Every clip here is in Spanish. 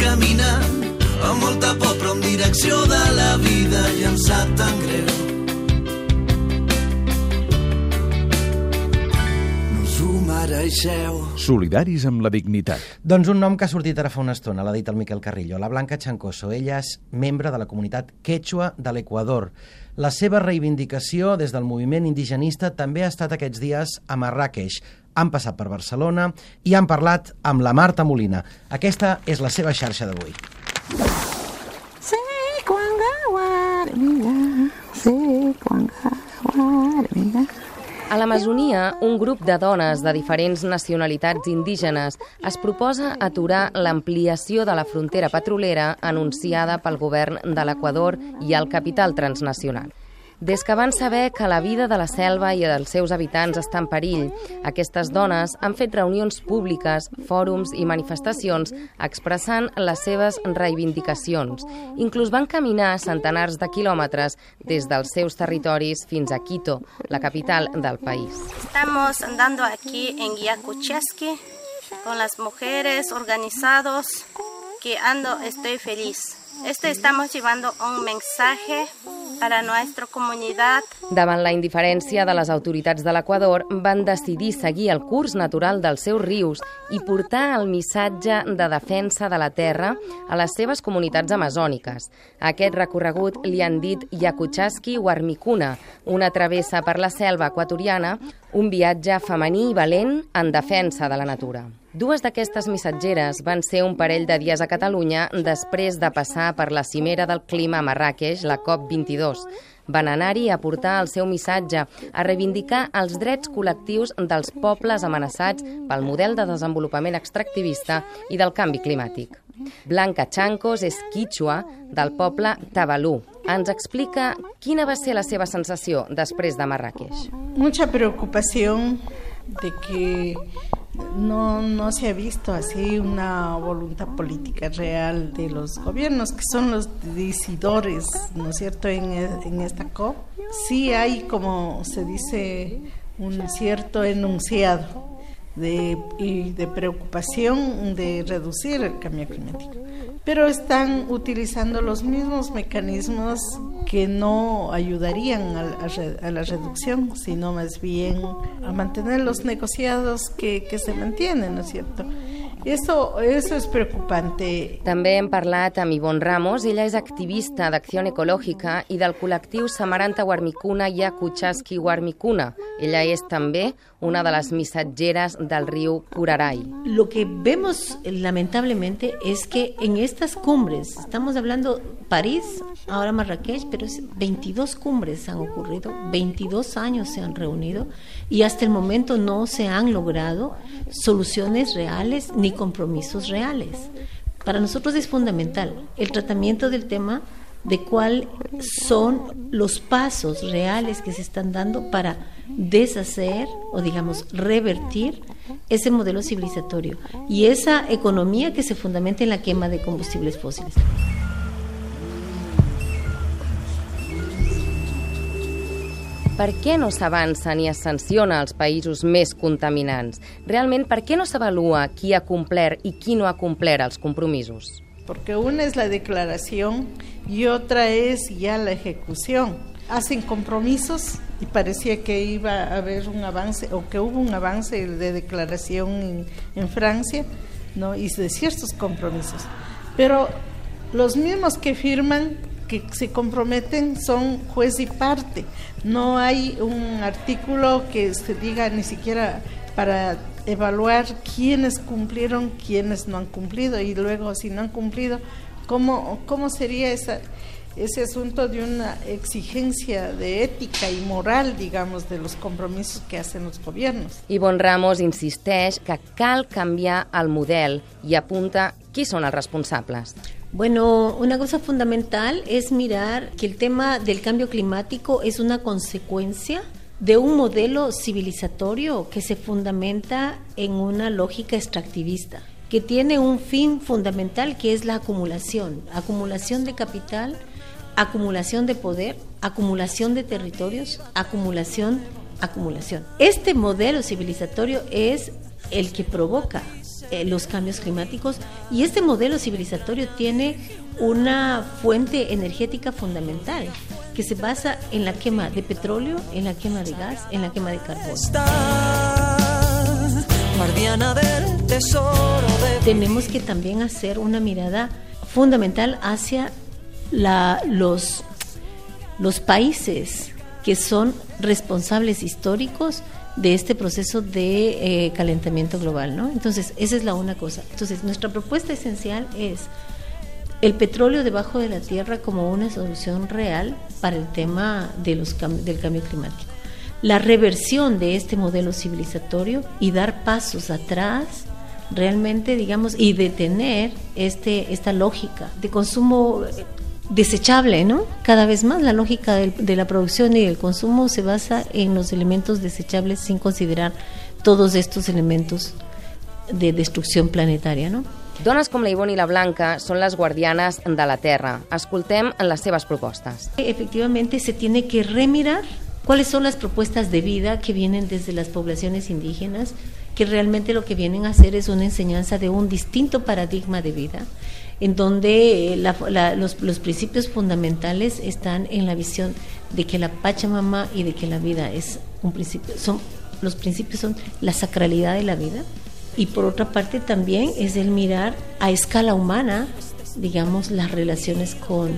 caminant amb molta por però en direcció de la vida i em sap tan greu. Ho mereixeu. Solidaris amb la dignitat. Doncs un nom que ha sortit ara fa una estona, l'ha dit el Miquel Carrillo, la Blanca Chancoso. Ella és membre de la comunitat quechua de l'Equador. La seva reivindicació des del moviment indigenista també ha estat aquests dies a Marràqueix. Han passat per Barcelona i han parlat amb la Marta Molina. Aquesta és la seva xarxa d'avui. A l'Amazonia, un grup de dones de diferents nacionalitats indígenes es proposa aturar l'ampliació de la frontera petrolera anunciada pel govern de l'Equador i el capital transnacional. Des que van saber que la vida de la selva i dels seus habitants està en perill, aquestes dones han fet reunions públiques, fòrums i manifestacions expressant les seves reivindicacions. Inclús van caminar centenars de quilòmetres des dels seus territoris fins a Quito, la capital del país. Estamos andando aquí en Yakucheski con las mujeres organizados que ando estoy feliz. Este estamos llevando un mensaje para nuestra comunidad. Davant la indiferència de les autoritats de l'Equador, van decidir seguir el curs natural dels seus rius i portar el missatge de defensa de la terra a les seves comunitats amazòniques. A aquest recorregut li han dit Yakuchaski Warmicuna, una travessa per la selva equatoriana, un viatge femení i valent en defensa de la natura. Dues d'aquestes missatgeres van ser un parell de dies a Catalunya després de passar per la cimera del clima a Marràqueix, la COP22. Van anar-hi a portar el seu missatge, a reivindicar els drets col·lectius dels pobles amenaçats pel model de desenvolupament extractivista i del canvi climàtic. Blanca Chancos és quichua del poble Tabalú. Ens explica quina va ser la seva sensació després de Marràqueix. Mucha preocupación de que no, no se ha visto así una voluntad política real de los gobiernos, que son los decidores, ¿no es cierto?, en, en esta COP. Sí hay, como se dice, un cierto enunciado de, y de preocupación de reducir el cambio climático. Pero están utilizando los mismos mecanismos que no ayudarían a, la reducción, sino más bien a mantener los negociados que, que se mantienen, ¿no es cierto? Eso, eso és preocupante. També hem parlat amb Ivonne Ramos. Ella és activista d'Acció Ecològica i del col·lectiu Samaranta Warmicuna i Akuchaski Warmicuna. Ella és també una de las missatgeres del río Curaray. Lo que vemos lamentablemente es que en estas cumbres, estamos hablando París, ahora Marrakech, pero es 22 cumbres han ocurrido, 22 años se han reunido y hasta el momento no se han logrado soluciones reales ni compromisos reales. Para nosotros es fundamental el tratamiento del tema de cuáles son los pasos reales que se están dando para deshacer o digamos revertir ese modelo civilizatorio y esa economía que se fundamenta en la quema de combustibles fósiles. Per què no s'avança ni es sanciona als països més contaminants? Realment, per què no s'avalua qui ha complert i qui no ha complert els compromisos? Porque una es la declaración y otra es ya la ejecución. Hacen compromisos y parecía que iba a haber un avance o que hubo un avance de declaración en, en Francia ¿no? y de ciertos compromisos. Pero los mismos que firman que se comprometen son juez y parte. No hay un artículo que se diga ni siquiera para evaluar quiénes cumplieron, quiénes no han cumplido y luego si no han cumplido, cómo, cómo sería esa, ese asunto de una exigencia de ética y moral, digamos, de los compromisos que hacen los gobiernos. Ivonne Ramos insisteix que cal canviar el model i apunta qui són els responsables. Bueno, una cosa fundamental es mirar que el tema del cambio climático es una consecuencia de un modelo civilizatorio que se fundamenta en una lógica extractivista, que tiene un fin fundamental que es la acumulación, acumulación de capital, acumulación de poder, acumulación de territorios, acumulación, acumulación. Este modelo civilizatorio es el que provoca eh, los cambios climáticos y este modelo civilizatorio tiene una fuente energética fundamental que se basa en la quema de petróleo, en la quema de gas, en la quema de carbón. Tenemos que también hacer una mirada fundamental hacia la, los, los países que son responsables históricos de este proceso de eh, calentamiento global, ¿no? Entonces, esa es la una cosa. Entonces, nuestra propuesta esencial es el petróleo debajo de la tierra como una solución real para el tema de los del cambio climático. La reversión de este modelo civilizatorio y dar pasos atrás realmente, digamos, y detener este, esta lógica de consumo desechable, ¿no? Cada vez más la lógica de, la producción y del consumo se basa en los elementos desechables sin considerar todos estos elementos de destrucción planetaria, ¿no? Dones com la Ivonne i la Blanca son las guardianas de la Terra. Escoltem las seves propostes. Efectivamente, se tiene que remirar cuáles son las propuestas de vida que vienen desde las poblaciones indígenas, que realmente lo que vienen a hacer es una enseñanza de un distinto paradigma de vida en donde eh, los, principios fundamentales están en la visión de que la Pachamama y de que la vida es un principio, son los principios son la sacralidad de la vida y por otra parte también es el mirar a escala humana, digamos, las relaciones con,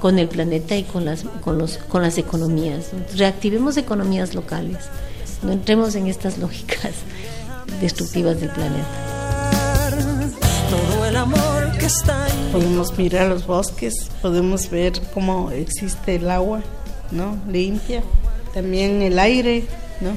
con el planeta y con las, con, los, con las economías. Reactivemos economías locales, no entremos en estas lógicas destructivas del planeta. Podemos mirar los bosques, podemos ver cómo existe el agua, ¿no? Limpia. También el aire, ¿no?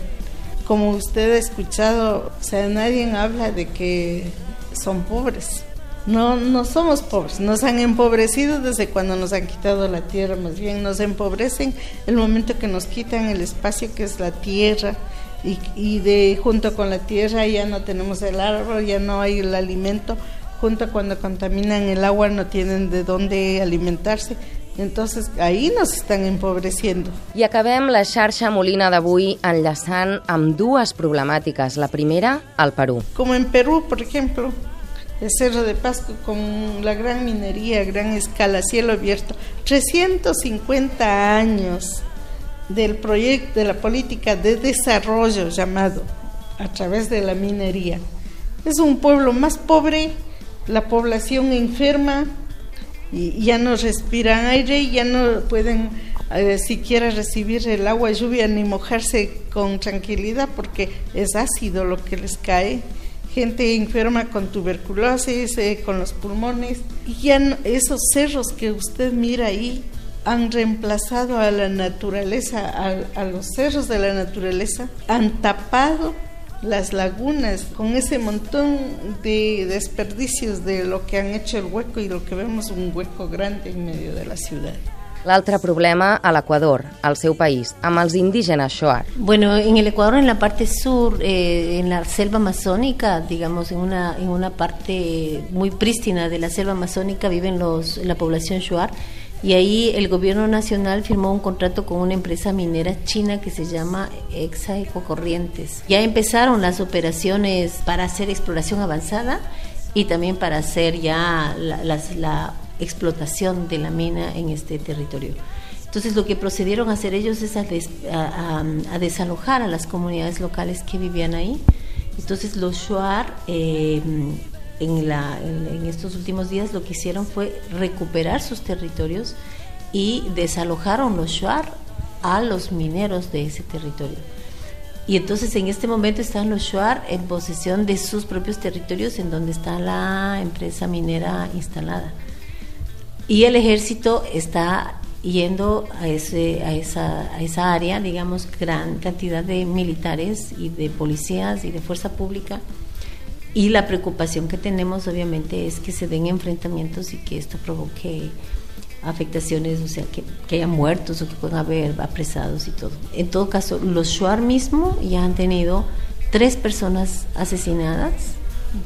Como usted ha escuchado, o sea, nadie habla de que son pobres. No, no somos pobres, nos han empobrecido desde cuando nos han quitado la tierra, más bien nos empobrecen el momento que nos quitan el espacio que es la tierra y, y de junto con la tierra ya no tenemos el árbol, ya no hay el alimento, junto cuando contaminan el agua no tienen de dónde alimentarse. Entonces ahí nos están empobreciendo. I acabem la xarxa Molina d'avui enllaçant amb dues problemàtiques. La primera, al Perú. Como en Perú, por ejemplo, el Cerro de Pasco con la gran minería, gran escala, cielo abierto. 350 años del proyecto, de la política de desarrollo llamado a través de la minería. Es un pueblo más pobre la población enferma y ya no respiran aire ya no pueden eh, siquiera recibir el agua lluvia ni mojarse con tranquilidad porque es ácido lo que les cae. Gente enferma con tuberculosis, eh, con los pulmones. Y ya esos cerros que usted mira ahí han reemplazado a la naturaleza, a los cerros de la naturaleza, han tapado las lagunas, con ese montón de desperdicios de lo que han hecho el hueco y lo que vemos un hueco grande en medio de la ciudad. L'altre problema a l'Equador, al seu país, amb els indígenas Shoar. Bueno, en el Ecuador, en la parte sur, eh, en la selva amazónica, digamos, en una, en una parte muy prístina de la selva amazónica, viven los, la población Shuar y ahí el gobierno nacional firmó un contrato con una empresa minera china que se llama Exa Ecocorrientes. Ya empezaron las operaciones para hacer exploración avanzada y también para hacer ya la, explotación de la mina en este territorio. Entonces lo que procedieron a hacer ellos es a, desalojar a las comunidades locales que vivían ahí. Entonces los Shuar eh, en, la, en, estos últimos días lo que hicieron fue recuperar sus territorios y desalojaron los Shuar a los mineros de ese territorio. Y entonces en este momento están los Shuar en posesión de sus propios territorios en donde está la empresa minera instalada. Y el ejército está yendo a, ese, a, esa, a esa área, digamos, gran cantidad de militares y de policías y de fuerza pública y la preocupación que tenemos obviamente es que se den enfrentamientos y que esto provoque afectaciones, o sea, que, que haya muertos o que puedan haber apresados y todo. En todo caso, los Shuar mismo ya han tenido tres personas asesinadas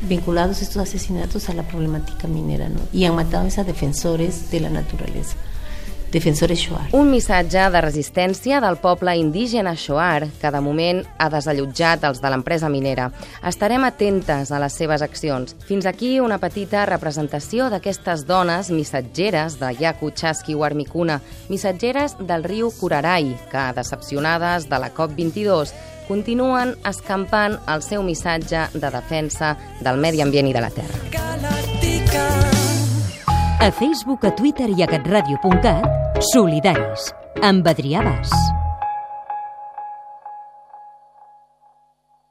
vinculados estos asesinatos a la problemática minera, ¿no? Y han matado a esos defensores de la naturaleza. Defensores Shoar. Un missatge de resistència del poble indígena Shoar, que de moment ha desallotjat els de l'empresa minera. Estarem atentes a les seves accions. Fins aquí una petita representació d'aquestes dones missatgeres de Yaku Chaski Warmicuna, missatgeres del riu Curarai, que, decepcionades de la COP22, continuen escampant el seu missatge de defensa del medi ambient i de la terra. A Facebook, a Twitter i a catradio.cat, solidaris, amb Adrià Bas.